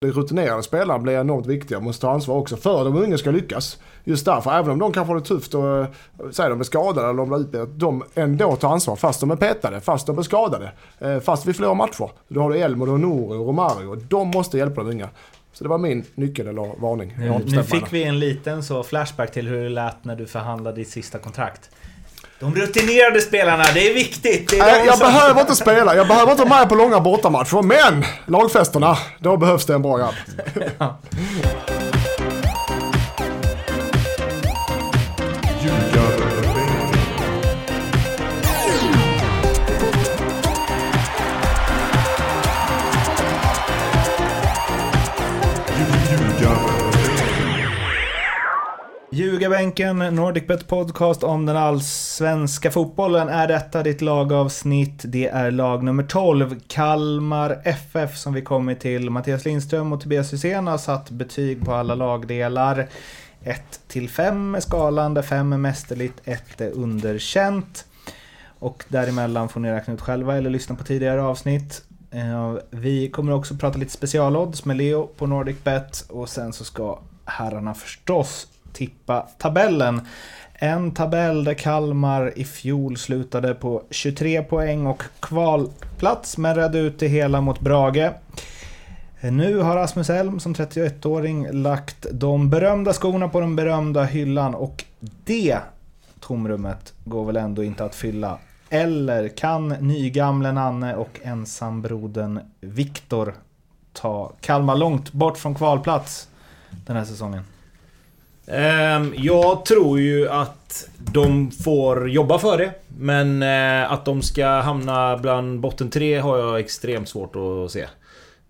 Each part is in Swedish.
De rutinerade spelarna blir enormt viktiga och måste ta ansvar också för de unga ska lyckas. Just därför, även om de kanske har det tufft och eh, säger de är skadade eller de blir utbildade, de ändå tar ansvar fast de är petade, fast de är skadade, eh, fast vi förlorar matcher. Då har du Elmo, du har Nouri och Romario. De måste hjälpa de unga. Så det var min nyckel eller varning. Nu, nu fick vi en liten så flashback till hur det lät när du förhandlade ditt sista kontrakt. De rutinerade spelarna, det är viktigt! Det är Nej, jag som- behöver inte spela. Jag behöver inte vara med på långa bortamatcher. Men lagfesterna, då behövs det en bra grabb. Ljugarbänken, NordicBet podcast om den allsvenska fotbollen. Är detta ditt lagavsnitt? Det är lag nummer 12, Kalmar FF, som vi kommit till. Mattias Lindström och Tobias Hysén har satt betyg på alla lagdelar. 1 till 5 är skalan, där 5 är mästerligt, 1 är underkänt. Och däremellan får ni räkna ut själva eller lyssna på tidigare avsnitt. Eh, vi kommer också prata lite specialodds med Leo på NordicBet och sen så ska herrarna förstås tippa tabellen. En tabell där Kalmar i fjol slutade på 23 poäng och kvalplats men redde ut det hela mot Brage. Nu har Rasmus Elm som 31-åring lagt de berömda skorna på den berömda hyllan och det tomrummet går väl ändå inte att fylla. Eller kan nygamle Nanne och ensambrodern Viktor ta Kalmar långt bort från kvalplats den här säsongen? Ehm, jag tror ju att de får jobba för det. Men eh, att de ska hamna bland botten tre har jag extremt svårt att se.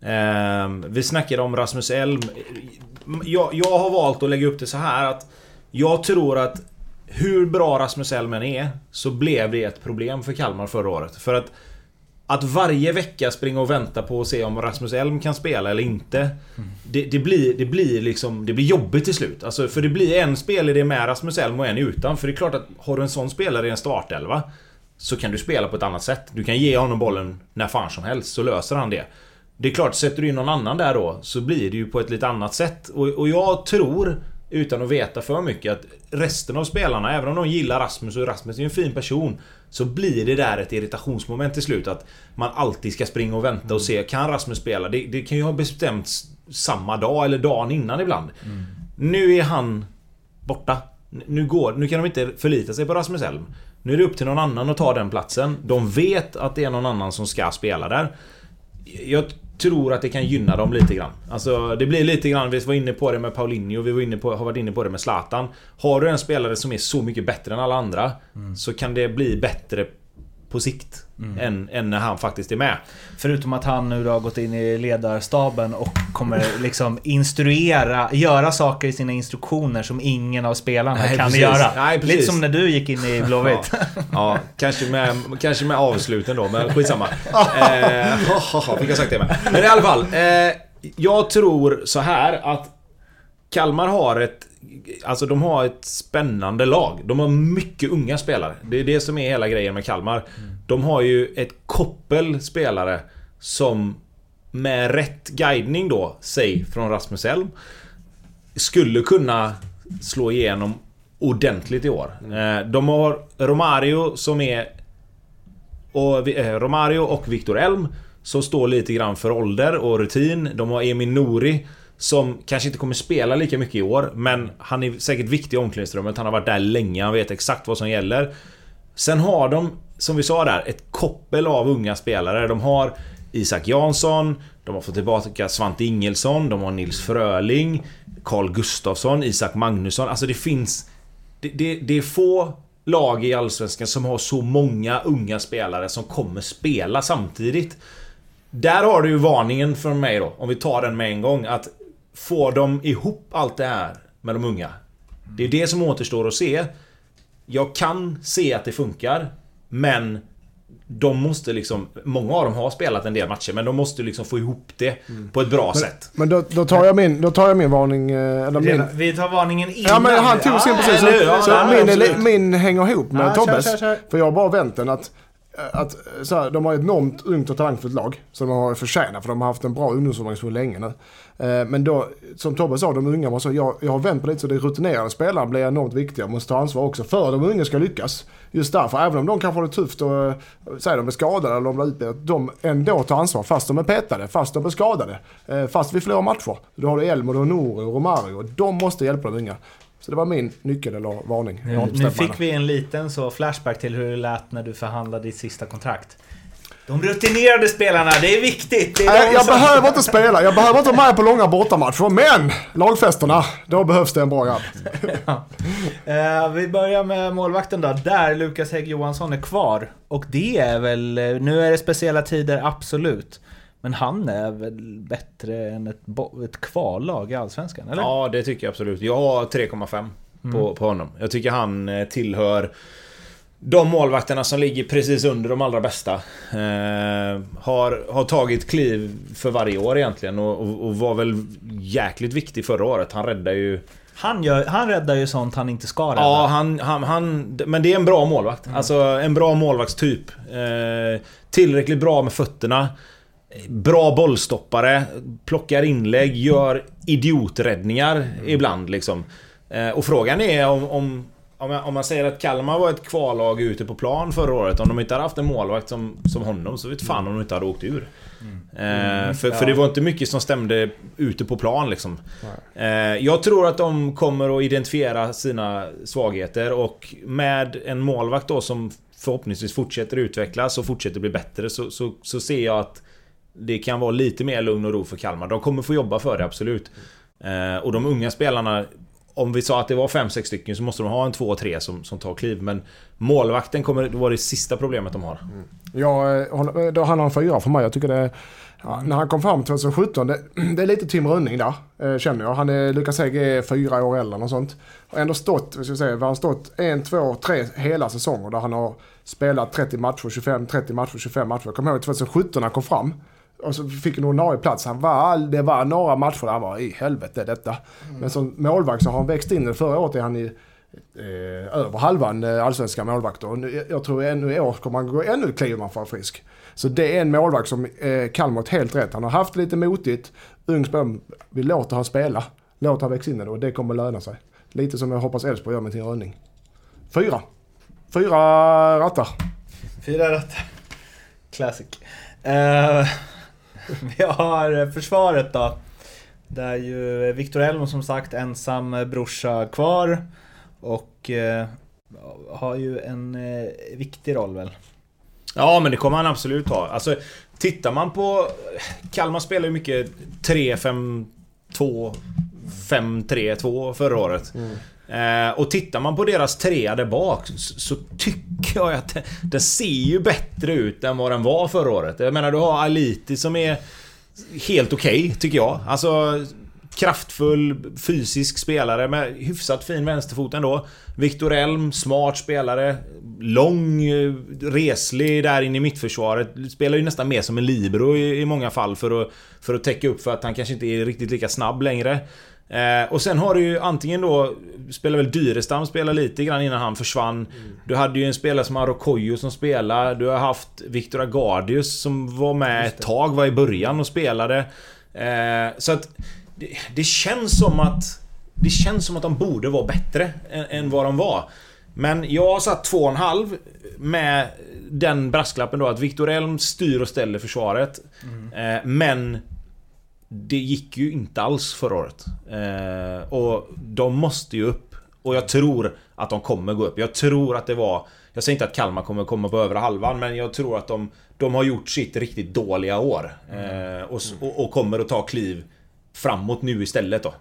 Ehm, vi snackade om Rasmus Elm. Jag, jag har valt att lägga upp det så här att jag tror att hur bra Rasmus Elm än är så blev det ett problem för Kalmar förra året. För att att varje vecka springa och vänta på att se om Rasmus Elm kan spela eller inte. Det, det, blir, det blir liksom... Det blir jobbigt till slut. Alltså, för det blir en spelare med Rasmus Elm och en utan. För det är klart att har du en sån spelare i en startelva så kan du spela på ett annat sätt. Du kan ge honom bollen när fan som helst så löser han det. Det är klart, sätter du in någon annan där då så blir det ju på ett lite annat sätt. Och, och jag tror, utan att veta för mycket, att resten av spelarna, även om de gillar Rasmus och Rasmus är en fin person, så blir det där ett irritationsmoment till slut. Att man alltid ska springa och vänta och se, kan Rasmus spela? Det, det kan ju ha bestämts samma dag eller dagen innan ibland. Nu är han borta. Nu, går, nu kan de inte förlita sig på Rasmus Elm. Nu är det upp till någon annan att ta den platsen. De vet att det är någon annan som ska spela där. Jag tror att det kan gynna dem lite grann. Alltså det blir lite grann, vi var inne på det med Paulinho, vi var inne på, har varit inne på det med Zlatan. Har du en spelare som är så mycket bättre än alla andra så kan det bli bättre på sikt än, än när han faktiskt är med. Förutom att han nu då har gått in i ledarstaben och kommer liksom instruera, göra saker i sina instruktioner som ingen av spelarna Nej, kan precis. göra. Nej. Lite som när du gick in i Blåvitt. Ja, kanske med, kanske med avsluten då, men skitsamma. Eh, fick jag sagt det med. Men i alla fall. Eh, jag tror så här att Kalmar har ett... Alltså de har ett spännande lag. De har mycket unga spelare. Det är det som är hela grejen med Kalmar. De har ju ett koppel spelare som med rätt guidning då, säg från Rasmus Elm, skulle kunna slå igenom ordentligt i år. Eh, De har Romario som är... Och, eh, Romario och Victor Elm som står lite grann för ålder och rutin. De har Emin Nouri som kanske inte kommer spela lika mycket i år men han är säkert viktig i omklädningsrummet. Han har varit där länge, han vet exakt vad som gäller. Sen har de, som vi sa där, ett koppel av unga spelare. De har Isak Jansson, de har fått tillbaka Svante Ingelsson, de har Nils Fröling, Carl Gustafsson, Isak Magnusson. Alltså det finns... Det, det, det är få lag i Allsvenskan som har så många unga spelare som kommer spela samtidigt. Där har du ju varningen från mig då, om vi tar den med en gång. Att få de ihop allt det här med de unga. Det är det som återstår att se. Jag kan se att det funkar, men de måste liksom... Många av dem har spelat en del matcher, men de måste liksom få ihop det på ett bra sätt. Men då, då, tar jag min, då tar jag min varning, eh, eller min... Vi tar varningen innan. Ja men han tog sin precis. Så, eller hur? Ja, så min, min hänger ihop med Ja, kör, Tobbes. kör, kör. För jag har bara vänt den att Eh, att eh, så här, de har ett enormt ungt och talangfullt lag. Som de har förtjänat för de har haft en bra ungdomsorganisation länge nu. Eh, men då, som Tobbe sa, de unga måste, jag, jag har vänt på det så det rutinerade spelare blir enormt viktiga och måste ta ansvar också för att de unga ska lyckas. Just därför, även om de kanske har det tufft och säger säg de är skadade eller de blir utbildade, de ändå tar ansvar fast de är petade, fast de är skadade. Fast vi förlorar matcher. Då har du Elmer, du har Nouri och Romario. De måste hjälpa de unga. Så det var min nyckel eller varning. Har Nu, fick vi en liten så flashback till hur det lät när du förhandlade ditt sista kontrakt. De rutinerade spelarna, det är viktigt! Det är Nej, jag som- behöver inte spela, jag behöver inte vara med på långa bortamatcher. Men lagfesterna, då behövs det en bra grabb. Eh, vi börjar med målvakten då, där Lukas Hägg Johansson är kvar. Och det är väl, eh, nu är det speciella tider, absolut. Men han är väl bättre än ett, ett kvallag i Allsvenskan, eller? Ja, det tycker jag absolut. Jag har 3,5 på, på honom. Jag tycker han eh, tillhör de målvakterna som ligger precis under de allra bästa. Eh, har, har tagit kliv för varje år egentligen och, och, och var väl jäkligt viktig förra året. Han räddade ju... Han, gör, han räddar ju sånt han inte ska rädda. Ja, han, han, han... Men det är en bra målvakt. Alltså en bra målvaktstyp. Eh, tillräckligt bra med fötterna. Bra bollstoppare. Plockar inlägg, gör idioträddningar ibland liksom. Eh, och frågan är om... om om, jag, om man säger att Kalmar var ett kvallag ute på plan förra året, om de inte hade haft en målvakt som, som honom så vet fan om de inte hade åkt ur. Eh, för, för det var inte mycket som stämde ute på plan liksom. Eh, jag tror att de kommer att identifiera sina svagheter och med en målvakt då som förhoppningsvis fortsätter utvecklas och fortsätter bli bättre så, så, så ser jag att det kan vara lite mer lugn och ro för Kalmar. De kommer få jobba för det, absolut. Eh, och de unga spelarna om vi sa att det var 5-6 stycken så måste de ha en 2-3 som, som tar kliv. Men målvakten kommer att vara det sista problemet de har. Mm. Ja, eh, eh, då handlar det om fyra för mig. Jag tycker det... Ja, när han kom fram 2017, det, det är lite Tim Rönning där, eh, känner jag. Han är, Lukas Hägg är fyra år äldre och sånt. Har ändå stått, vad ska jag säga, han har stått en, två, tre hela säsonger där han har spelat 30 matcher, 25, 30 matcher, 25 matcher. Jag kommer ihåg 2017 när han kom fram. Och så fick en ordinarie plats. Han var, det var några matcher där han var i helvete detta. Men som målvakt så har han växt in. Förra året är han i eh, över halvan eh, allsvenska målvakter. Och nu, jag tror ännu i år kommer han gå ännu kliv om han får vara frisk. Så det är en målvakt som eh, Kalmar helt rätt. Han har haft lite motigt. Ung. Vi låter han spela. Låter han växa in det och det kommer löna sig. Lite som jag hoppas Elfsborg gör med sin Rönning. Fyra. Fyra rattar. Fyra rätt. Classic. Eh, vi har försvaret då. Där ju Viktor Elm som sagt ensam brorsa kvar. Och eh, har ju en eh, viktig roll väl. Ja, men det kommer han absolut ha. Alltså, tittar man på... Kalmar spelar ju mycket 3-5-2... 5-3-2 förra året. Eh, och tittar man på deras trea där bak så, så tycker jag att den, den ser ju bättre ut än vad den var förra året. Jag menar, du har Aliti som är helt okej, tycker jag. Alltså... Kraftfull, fysisk spelare med hyfsat fin vänsterfot ändå. Viktor Elm, smart spelare. Lång, eh, reslig där inne i mittförsvaret. Spelar ju nästan mer som en libero i, i många fall för att, för att täcka upp för att han kanske inte är riktigt lika snabb längre. Eh, och sen har du ju antingen då... Spelar väl Dyrestam spelar lite grann innan han försvann. Du hade ju en spelare som Arokoyo som spelar. Du har haft Viktor Agardius som var med ett tag, var i början och spelade. Eh, så att... Det, det känns som att... Det känns som att de borde vara bättre än, än vad de var. Men jag har satt 2,5 med den brasklappen då att Viktor Elm styr och ställer försvaret. Eh, men det gick ju inte alls förra året. Eh, och de måste ju upp. Och jag tror att de kommer gå upp. Jag tror att det var... Jag säger inte att Kalmar kommer komma på övre halvan, men jag tror att de, de har gjort sitt riktigt dåliga år. Eh, och, s- och, och kommer att ta kliv framåt nu istället då.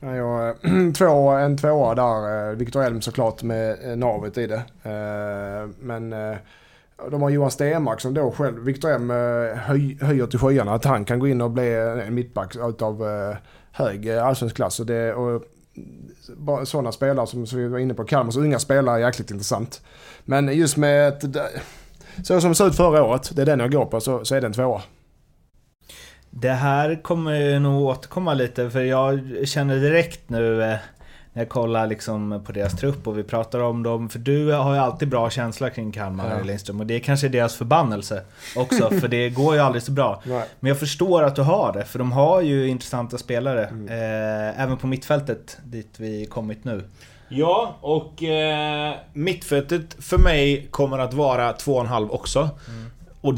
Ja, jag, två, en tvåa där. eh, Viktor Elm såklart med eh, navet i det. Eh, Men de har Johan Stenmark som då själv, Viktor M eh, höj, höjer till skyarna att han kan gå in och bli en mittback utav eh, hög eh, allsvensk klass. Och det, och sådana spelare som, som vi var inne på, Kalmars unga spelare är jäkligt intressant. Men just med ett, så som det såg ut förra året, det är den jag går på, så, så är det en tvåa. Det här kommer nog återkomma lite för jag känner direkt nu eh, när jag kollar liksom på deras trupp och vi pratar om dem. För du har ju alltid bra känsla kring Kalmar Ja. Lindström. Och det är kanske deras förbannelse också, för det går ju aldrig så bra. Nej. Men jag förstår att du har det, för de har ju intressanta spelare. Mm. Eh, även på mittfältet, dit vi kommit nu. Ja, och eh, mittfältet för mig kommer att vara 2,5 också. Och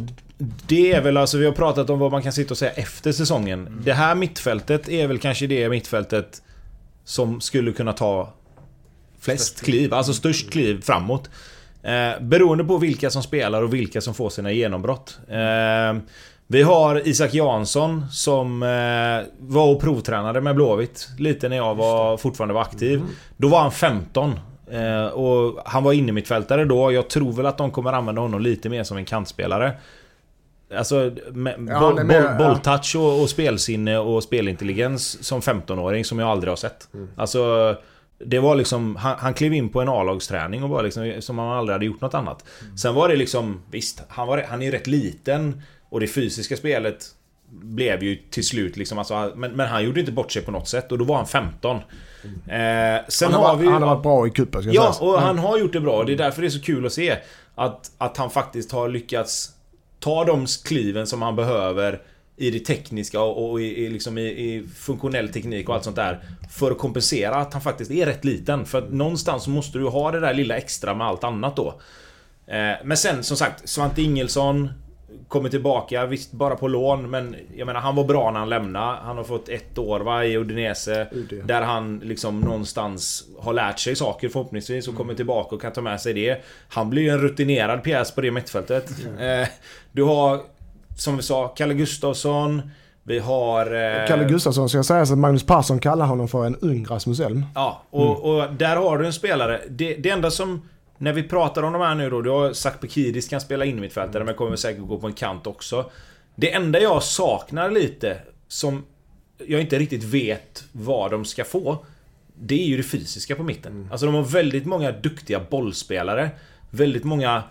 det är väl alltså, vi har pratat om vad man kan sitta och säga efter säsongen. Det här mittfältet är väl kanske det mittfältet som skulle kunna ta flest kliv, alltså störst kliv framåt. Eh, beroende på vilka som spelar och vilka som får sina genombrott. Eh, vi har Isak Jansson som eh, var och provtränade med Blåvitt lite när jag var, fortfarande var aktiv. Då var han 15. Eh, och han var inne mittfältare då. Jag tror väl att de kommer använda honom lite mer som en kantspelare. Alltså, Ja, boll, boll, bolltouch och, och spelsinne och spelintelligens som 15-åring som jag aldrig har sett. Alltså... Det var liksom, han, han klev in på en A-lagsträning och var liksom som han aldrig hade gjort något annat. Sen var det liksom, visst, han, var, han är rätt liten och det fysiska spelet blev ju till slut liksom, alltså, men, men han gjorde inte bort sig på något sätt och då var han 15. Eh, sen Han har, har vi han har varit bra i cupen ska Ja, sägas. och han har gjort det bra. Det är därför det är så kul att se att, att han faktiskt har lyckats ta de kliven som han behöver i det tekniska och, i, i, liksom i, i funktionell teknik och allt sånt där. För att kompensera att han faktiskt är rätt liten. För att någonstans så måste du ha det där lilla extra med allt annat då. Eh, men sen som sagt, Svante Ingelsson Kommer tillbaka, visst bara på lån men jag menar han var bra när han lämnade. Han har fått ett år va, i Udinese. UD. Där han liksom någonstans har lärt sig saker förhoppningsvis och kommer tillbaka och kan ta med sig det. Han blir ju en rutinerad pjäs på det mittfältet. Eh, du har, som vi sa, Kalle Gustafsson. Vi har... Eh, Kalle Gustafsson ska sägas att Magnus Persson kallar honom för en ung Rasmus Elm. Ja, och, och där har du en spelare. Det, det enda som... När vi pratar om de här nu då, du har sagt Bekidis kan spela in mittfältare men kommer säkert gå på en kant också. Det enda jag saknar lite, som jag inte riktigt vet vad de ska få. Det är ju det fysiska på mitten. Alltså de har väldigt många duktiga bollspelare. Väldigt många...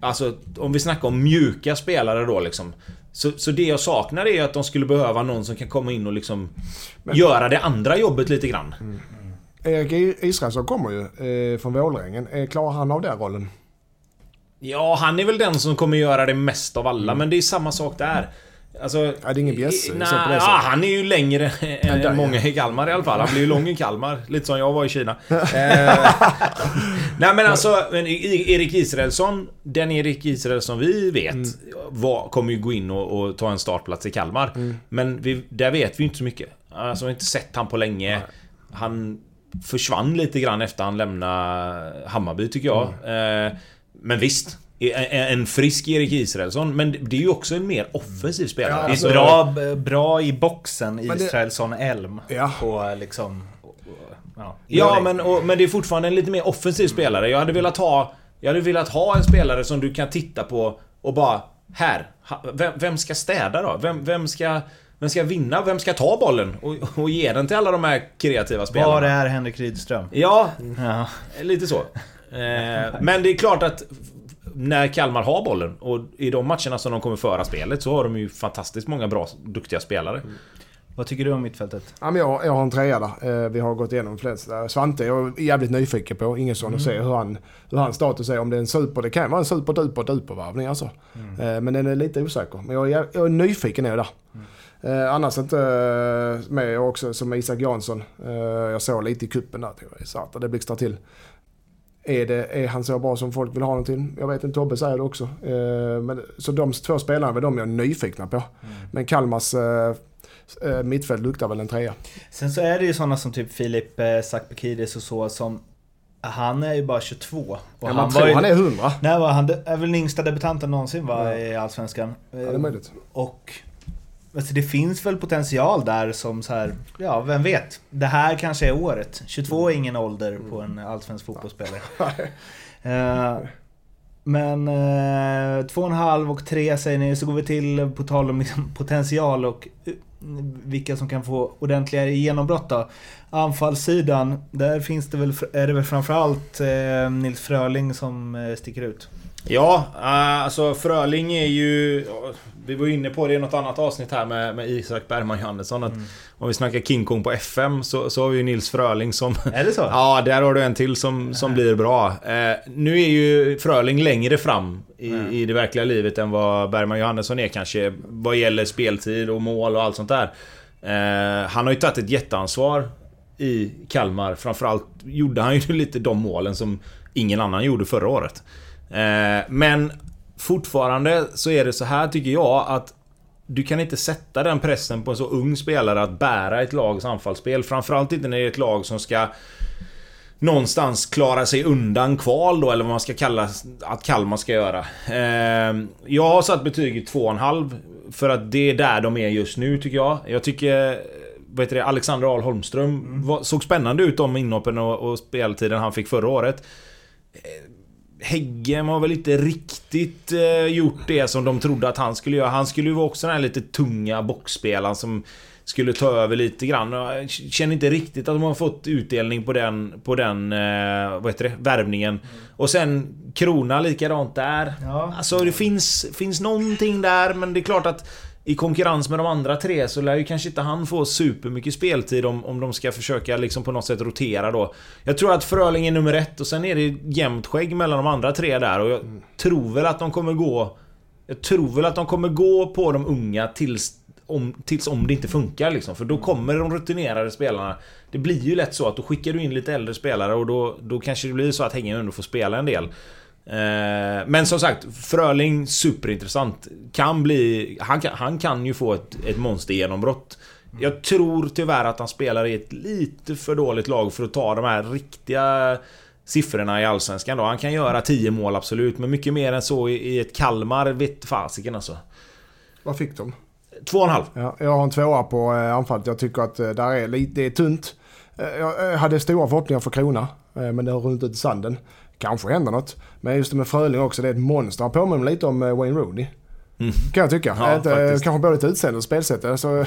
Alltså om vi snackar om mjuka spelare då liksom. Så, så det jag saknar är att de skulle behöva någon som kan komma in och liksom göra det andra jobbet lite grann. Erik Israelsson kommer ju eh, från Vålerengen. Eh, klarar han av den rollen? Ja, han är väl den som kommer göra det mest av alla, men det är samma sak där. Alltså... Ja, det är ingen bjässe, Nej, det ja, han är ju längre än där, många i Kalmar i alla fall. Han blir ju lång i Kalmar. Lite som jag var i Kina. Eh, Nej men alltså, men Erik Israelsson, den Erik Israelsson vi vet, Mm. var, kommer ju gå in och, och ta en startplats i Kalmar. Mm. Men vi, där vet vi inte så mycket. Alltså vi har inte sett han på länge. Han försvann lite grann efter han lämnade Hammarby tycker jag. Mm. Eh, men visst. En frisk Erik Israelsson, men det är ju också en mer offensiv spelare. Ja, alltså- Bra, bra i boxen, Men det- Israelsson Elm. Ja. På liksom... Ja, Ja, men, och, men det är fortfarande en lite mer offensiv spelare. Jag hade velat ha... Jag hade velat ha en spelare som du kan titta på och bara... Här! Vem, vem ska städa då? Vem, vem ska... Vem ska vinna? Vem ska ta bollen? Och, och ge den till alla de här kreativa spelarna? Var är Henrik Rydström? Ja, Ja. lite så. Eh, men det är klart att när Kalmar har bollen och i de matcherna som de kommer föra spelet så har de ju fantastiskt många bra, duktiga spelare. Vad tycker du om mittfältet? Ja, men jag, jag har en trea där. Eh, vi har gått igenom de flesta. Svante är jag jävligt nyfiken på. Ingesson och se hur han, hur hans status är. Om det är en super. Det kan vara en super duper duper värvning alltså. Eh, men den är lite osäker. Men jag, är- jag är nyfiken är jag där. Eh, annars inte eh, med också som Isak Jansson. Eh, jag såg lite i kuppen där. Satan, det blixtrar till. Är, det, är han så bra som folk vill ha honom till? Jag vet inte, Tobbe säger det också. Eh, men, så de två spelarna är de jag är nyfikna på. Men Kalmars eh, eh, mittfält luktar väl en trea. Sen så är det ju sådana som typ Filip eh, Sakpakidis och så som... Han är ju bara 22. Och Ja, man var tror ju- han är 100. Nej, han är väl den yngsta debutanten någonsin va, Ja. i Allsvenskan. Ja, det är möjligt. Och alltså, det finns väl potential där som så här, ja vem vet? Det här kanske är året. 22 är ingen ålder på en allsvensk fotbollsspelare. Eh, men eh, två och en halv och tre säger ni, så går vi till på tal om liksom, potential och eh, vilka som kan få ordentliga genombrott då. Anfallssidan, där finns det väl, är det väl framförallt eh, Nils Fröling som eh, sticker ut. Ja, eh, alltså Fröling är ju... Vi var inne på det i något annat avsnitt här med, med Isak Bergman Johannesson. Att Om vi snackar King Kong på FM så, så har vi ju Nils Fröling som... Är det så? Ja, där har du en till som, som blir bra. Eh, nu är ju Fröling längre fram i, i det verkliga livet än vad Bergman Johannesson är kanske. Vad gäller speltid och mål och allt sånt där. Eh, han har ju tagit ett jätteansvar i Kalmar. Framförallt gjorde han ju lite de målen som ingen annan gjorde förra året. Eh, men fortfarande så är det så här tycker jag att du kan inte sätta den pressen på en så ung spelare att bära ett lags anfallsspel. Framförallt inte när det är ett lag som ska någonstans klara sig undan kval då, eller vad man ska kalla att Kalmar ska göra. Eh, jag har satt betyget 2,5 för att det är där de är just nu tycker jag. Jag tycker vad heter det, Alexander Ahl Holmström var, såg spännande ut de inhoppen och, och speltiden han fick förra året. Häggem har väl inte riktigt eh, gjort det som de trodde att han skulle göra. Han skulle ju vara också den här lite tunga boxspelaren som skulle ta över lite grann. Jag känner inte riktigt att de har fått utdelning på den, på den eh, vad heter det, värvningen. Och sen Krona likadant där. Ja. Alltså det finns, finns någonting där men det är klart att i konkurrens med de andra tre så lär ju kanske inte han få supermycket speltid om, om de ska försöka liksom på något sätt rotera då. Jag tror att Fröling är nummer ett och sen är det jämnt skägg mellan de andra tre där och jag tror väl att de kommer gå... Jag tror väl att de kommer gå på de unga tills om, tills om det inte funkar liksom. För då kommer de rutinerade spelarna. Det blir ju lätt så att då skickar du in lite äldre spelare och då, då kanske det blir så att Häggen ändå får spela en del. Eh, men som sagt, Fröling superintressant. Kan bli... Han kan, han kan ju få ett, ett monstergenombrott. Jag tror tyvärr att han spelar i ett lite för dåligt lag för att ta de här riktiga siffrorna i Allsvenskan då. Han kan göra 10 mål absolut, men mycket mer än så i, ett Kalmar vet fasiken alltså. Vad fick de? 2,5. Ja, jag har en tvåa på eh, anfallet. Jag tycker att eh, där är lite, det är tunt. Jag hade stora förhoppningar för Krona, men det har runnit ut i sanden. Kanske händer något. Men just det med Fröling också, det är ett monster. Han påminner lite om eh, Wayne Rooney. Mm. Kan jag tycka. Ja, Inte, faktiskt. kanske både till utseende och spelsätt. Så,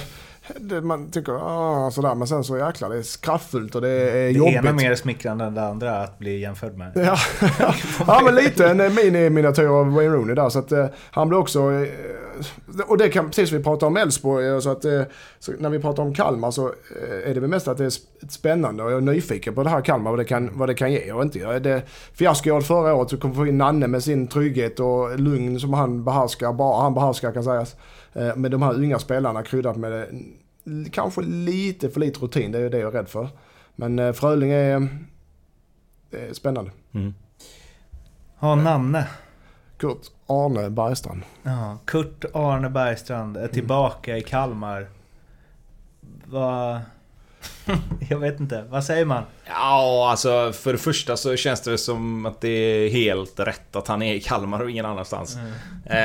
det, man tycker ah, sådär, men sen så jäklar det är kraftfullt och det är Det jobbigt. ena mer smickrande än det andra att bli jämförd med. Ja, ja men lite en eh, mini-miniatyr av Wayne Rooney där. Så att eh, han blir också... Och det kan, precis som vi pratar om Elfsborg, eh, så att eh, så när vi pratar om Kalmar så eh, är det väl mest att det är sp- spännande och jag är nyfiken på det här Kalmar, vad det kan, vad det kan ge och inte ge. Det fiaskoåret förra året så kommer vi få in Nanne med sin trygghet och lugn som han behärskar, bara han behärskar kan sägas. Med de här unga spelarna kryddat med kanske lite för lite rutin, det är det jag är rädd för. Men Fröling är, är spännande. Mm. Ja, Nanne. Kurt Arne Bergstrand. Ja, Kurt Arne Bergstrand är tillbaka i Kalmar. Vad... Jag vet inte, vad säger man? Ja, alltså för det första så känns det som att det är helt rätt att han är i Kalmar och ingen annanstans. Eh,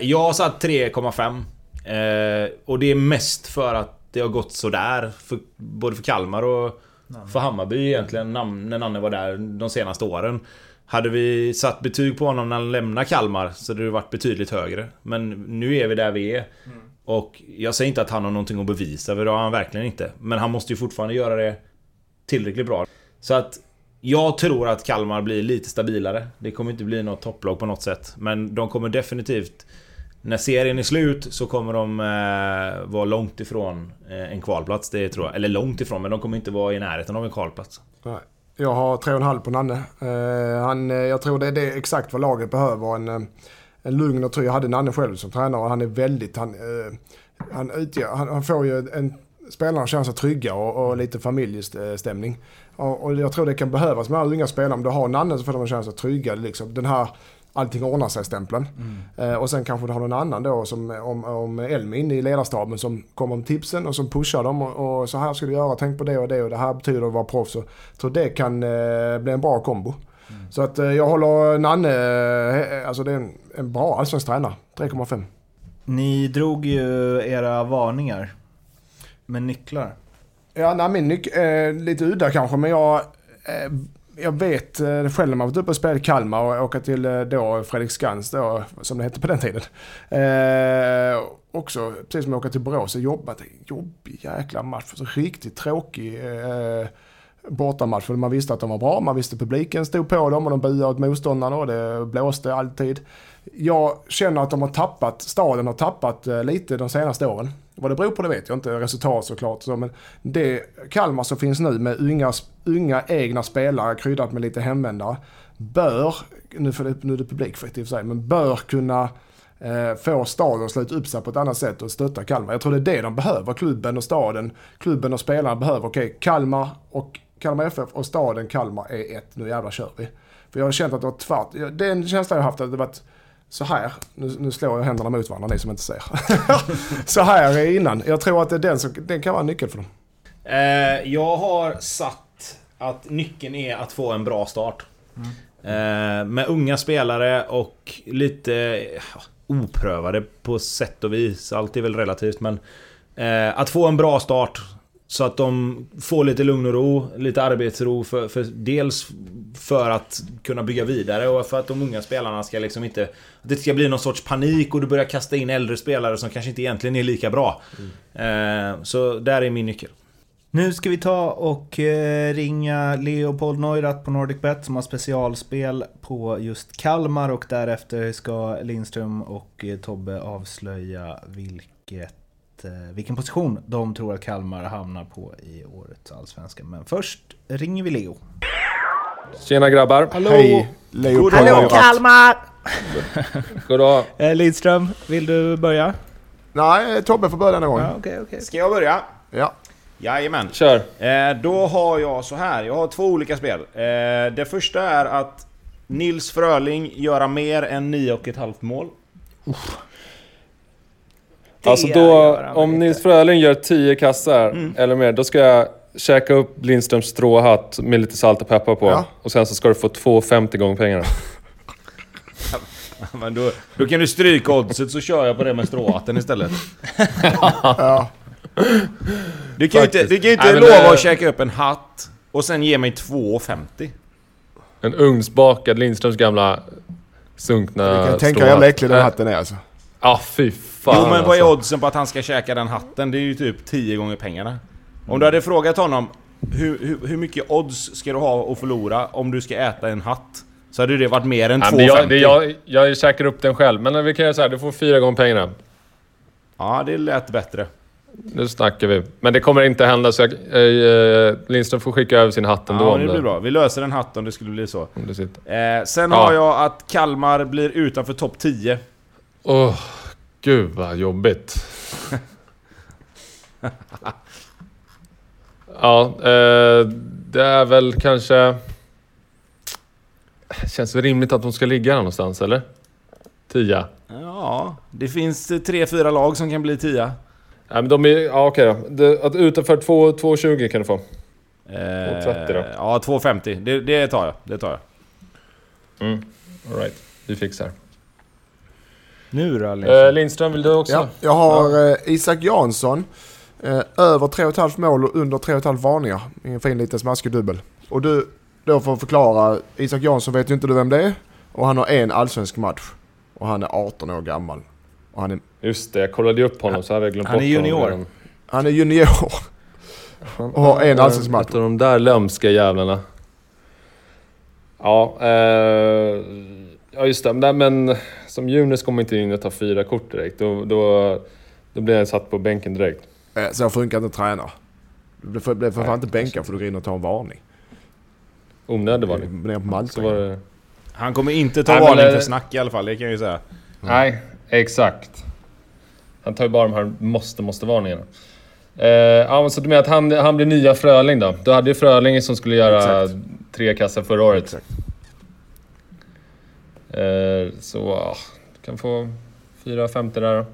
jag har satt 3,5. Eh, och det är mest för att det har gått sådär. För, både för Kalmar och för Hammarby egentligen, när Nanne var där de senaste åren. Hade vi satt betyg på honom när han lämnar Kalmar så hade det varit betydligt högre. Men nu är vi där vi är. Och jag säger inte att han har någonting att bevisa, för det har han verkligen inte. Men han måste ju fortfarande göra det tillräckligt bra. Så att jag tror att Kalmar blir lite stabilare. Det kommer inte bli något topplag på något sätt. Men de kommer definitivt... När serien är slut så kommer de eh, vara långt ifrån eh, en kvalplats, det tror jag. Eller långt ifrån, men de kommer inte vara i närheten av en kvalplats. Nej. Jag har 3,5 på Nanne. Eh, han, eh, jag tror det är det exakt vad laget behöver. En, eh, en lugn och trygg. Jag hade Nanne själv som tränare och han är väldigt... Han, eh, han, utgör, han, han får ju en spelarna att känna sig trygga och, och lite familjestämning. Och, och jag tror det kan behövas med alla unga spelare. Om du har Nanne så får de känna sig trygga. Liksom. Den här allting ordnar sig-stämpeln. Eh, och sen kanske du har någon annan då som om, om Elmin i ledarstaben som kommer med tipsen och som pushar dem och, och så här ska du göra, tänk på det och det och det här betyder att vara proffs. Jag tror det kan eh, bli en bra kombo. Så att eh, jag håller Nanne, eh, alltså det är en, en bra allsvensk tränare, 3,5. Ni drog ju era varningar. Med nycklar. Ja, nej, min nyc- eh, lite udda kanske, men jag, eh, jag vet eh, själv när man varit uppe och spelat i Kalmar och åka till eh, då Fredriksskans då, som det hette på den tiden. Eh, också, precis som att åka till Borås och jobba. Jobbig jäkla match, så riktigt tråkig. Eh, bortamatchen. Man visste att de var bra, man visste att publiken stod på dem och de buade åt motståndarna och det blåste alltid. Jag känner att de har tappat, staden har tappat eh, lite de senaste åren. Vad det beror på det vet jag inte, resultat såklart. Så, men det Kalmar som finns nu med unga, unga egna spelare kryddat med lite hemvändare bör, nu, för det, nu är det publikfritt i och för sig, men bör kunna eh, få staden att sluta upp sig på ett annat sätt och stötta Kalmar. Jag tror det är det de behöver, klubben och staden. Klubben och spelarna behöver, okej, okay, Kalmar och Kalmar FF och staden Kalmar är ett, nu jävlar kör vi. För jag har känt att det var tvärt, det är en känsla jag har haft att det varit så här, nu, nu slår jag händerna mot varandra ni som inte ser. så här innan. Jag tror att det är den som, den kan vara en nyckel för dem. Eh, jag har satt att nyckeln är att få en bra start. Mm. Eh, med unga spelare och lite ja, oprövade på sätt och vis. Allt är väl relativt men... Eh, att få en bra start så att de får lite lugn och ro, lite arbetsro för, för, dels för att kunna bygga vidare och för att de unga spelarna ska liksom inte... Att det ska bli någon sorts panik och du börjar kasta in äldre spelare som kanske inte egentligen är lika bra. Mm. Eh, så där är min nyckel. Nu ska vi ta och eh, ringa Leopold Neurath på NordicBet som har specialspel på just Kalmar och därefter ska Lindström och eh, Tobbe avslöja vilket Eh, vilken position de tror att Kalmar hamnar på i årets allsvenska. Men först ringer vi Leo. Tjena grabbar! Hallå! Hej! Leo Hallå Kalmar! Goddag! Eh, Lidström, vill du börja? Nej, Tobbe får börja denna gången. Ja, okay, okay. Ska jag börja? Ja. Jajamän. Kör! Eh, då har jag så här. jag har två olika spel. Eh, det första är att Nils Fröling göra mer än 9,5 mål. Uff. Alltså då, om Nils Fröling gör 10 kassar mm. eller mer, då ska jag käka upp Lindströms stråhatt med lite salt och peppar på. Ja. Och sen så ska du få 2,50 gånger pengarna. Men då, då kan du stryka oddset så kör jag på det med stråhatten istället. ja. Du kan ju inte, du kan inte Nej, lova det... att käka upp en hatt och sen ge mig 2,50. En ugnsbakad Lindströms gamla sunkna Du kan tänka hur jävla äcklig den hatten är alltså. Ja, ah, fy fan Jo men vad är alltså. oddsen på att han ska käka den hatten? Det är ju typ 10 gånger pengarna. Om du hade frågat honom hur, hur, hur mycket odds ska du ha att förlora om du ska äta en hatt? Så hade det varit mer än 2,50. Jag, det, jag, jag käkar upp den själv, men vi kan göra så här, du får fyra gånger pengarna. Ja, det lät bättre. Nu snackar vi. Men det kommer inte hända, så jag, äh, Lindström får skicka över sin hatt ändå. Ja, det blir bra. Vi löser en hatt om det skulle bli så. Eh, sen ja. har jag att Kalmar blir utanför topp 10. Åh, oh, gud vad jobbigt. ja, eh, det är väl kanske... Känns det rimligt att de ska ligga här någonstans, eller? Tia? Ja, det finns tre, fyra lag som kan bli tia. Ja, men de är... Ja, okej då. Det, att utanför 2,20 kan du få. 2,30 då? Ja, 2,50. Det, det tar jag. Det tar jag. Mm. Alright, vi fixar. Nu då Lindström? Eh, Lindström, vill du också? Ja, jag har eh, Isak Jansson. Eh, över 3,5 mål och under 3,5 varningar. En fin liten smaskig dubbel. Och du, då får förklara. Isak Jansson vet ju inte du vem det är. Och han har en allsvensk match. Och han är 18 år gammal. Och han är... Just det, jag kollade ju upp honom så hade jag glömt han bort honom. Han är junior. Han är junior. och har en allsvensk match. Ett av de där lömska jävlarna. Ja, eh, ja just det. Men som junior kommer inte in och tar fyra kort direkt. Då, då, då blir jag satt på bänken direkt. Eh, så funkar inte träna. Du får, får fan inte bänka för du går in och tar en varning. Onödig varning. Ner på Malta. Han kommer inte ta Nej, varning för snack i alla fall, det kan jag ju säga. Mm. Nej, exakt. Han tar ju bara de här måste, måste-varningarna. Eh, ja, så du menar att han, han blir nya Fröling då? Du hade ju Fröling som skulle göra exakt. tre kassar förra året. Exakt. Eh, så ja, du kan få 4,50 där då.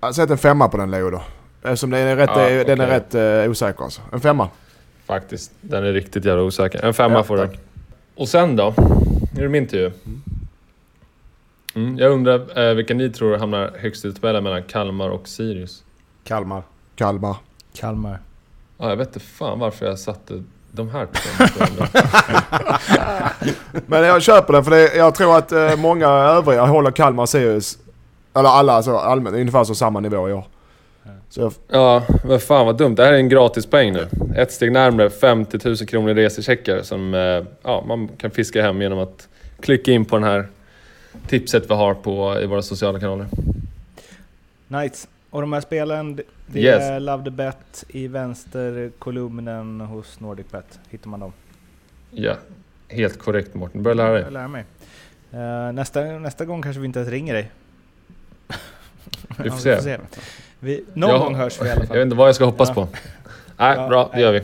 Jag sätter en femma på den Leo då. Eftersom den är rätt, ja, okay. den är rätt uh, osäker alltså. En femma. Faktiskt. Den är riktigt jävla osäker. En femma ja, får du. Och sen då? Nu är det min tur. Mm, jag undrar eh, vilka ni tror hamnar högst i tabellen mellan Kalmar och Sirius? Kalmar. Kalmar. Kalmar. Ja, jag vet inte fan varför jag satte de här Men jag köper den för det, jag tror att eh, många övriga håller Kalmar Sirius, eller alla alltså allmänt, ungefär så samma nivå i år. Så jag, Ja, men fan vad dumt. Det här är en gratis poäng nu. Ett steg närmare 50 000 kronor i resecheckar som eh, ja, man kan fiska hem genom att klicka in på den här tipset vi har på, i våra sociala kanaler. Nice. Och de här spelen, det Yes. är Love the Bet i vänsterkolumnen hos NordicBet. Hittar man dem. Ja, helt korrekt Mårten. Du börjar lära dig. Jag lär mig. Eh, nästa, nästa gång kanske vi inte ens ringer dig. Vi får Ja, se. Vi, någon Jag- gång hörs vi i alla Jag fall. vet inte vad jag ska hoppas Ja. på. Nej, Ja, bra. Det gör vi.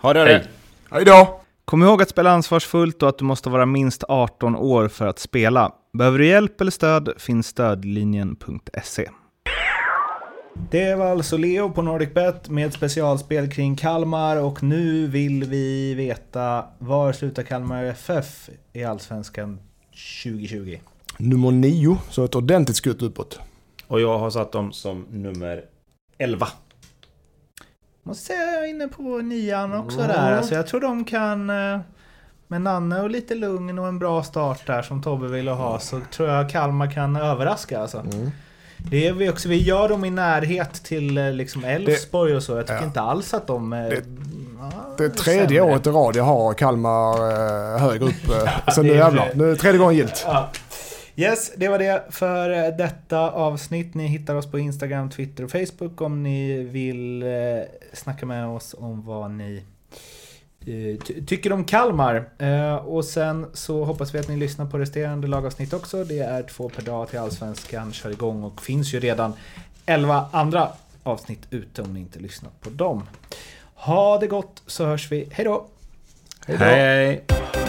Ha det! Hej. hej då! Kom ihåg att spela ansvarsfullt och att du måste vara minst 18 år för att spela. Behöver du hjälp eller stöd finns stödlinjen.se. Det var alltså Leo på NordicBet med specialspel kring Kalmar och nu vill vi veta var slutar Kalmar FF i Allsvenskan 2020? Nummer nio, så ett ordentligt skutt uppåt. Och jag har satt dem som nummer 11. Måste säga jag är inne på nian också Mm. där. Alltså jag tror de kan... eh, Med Nanne och lite lugn och en bra start där som Tobbe ville ha så tror jag Kalmar kan överraska alltså. Mm. Det är vi också, vi gör dem i närhet till eh, liksom Elfsborg och så. Jag tycker ja. inte alls att de är... Det- ja, Det är tredje sämre. året i rad jag har Kalmar eh, högre upp. Eh, sen det nu jävlar. Nu är det tredje gången gillt. Ja. Yes, det var det för eh, detta avsnitt. Ni hittar oss på Instagram, Twitter och Facebook om ni vill eh, snacka med oss om vad ni eh, Eh, tycker om Kalmar. Eh, och sen så hoppas vi att ni lyssnar på resterande lagavsnitt också. Det är två per dag till Allsvenskan kör igång och finns ju redan 11 andra avsnitt ute om ni inte lyssnat på dem. Ha det gott så hörs vi. Hej då! Hej då. hej.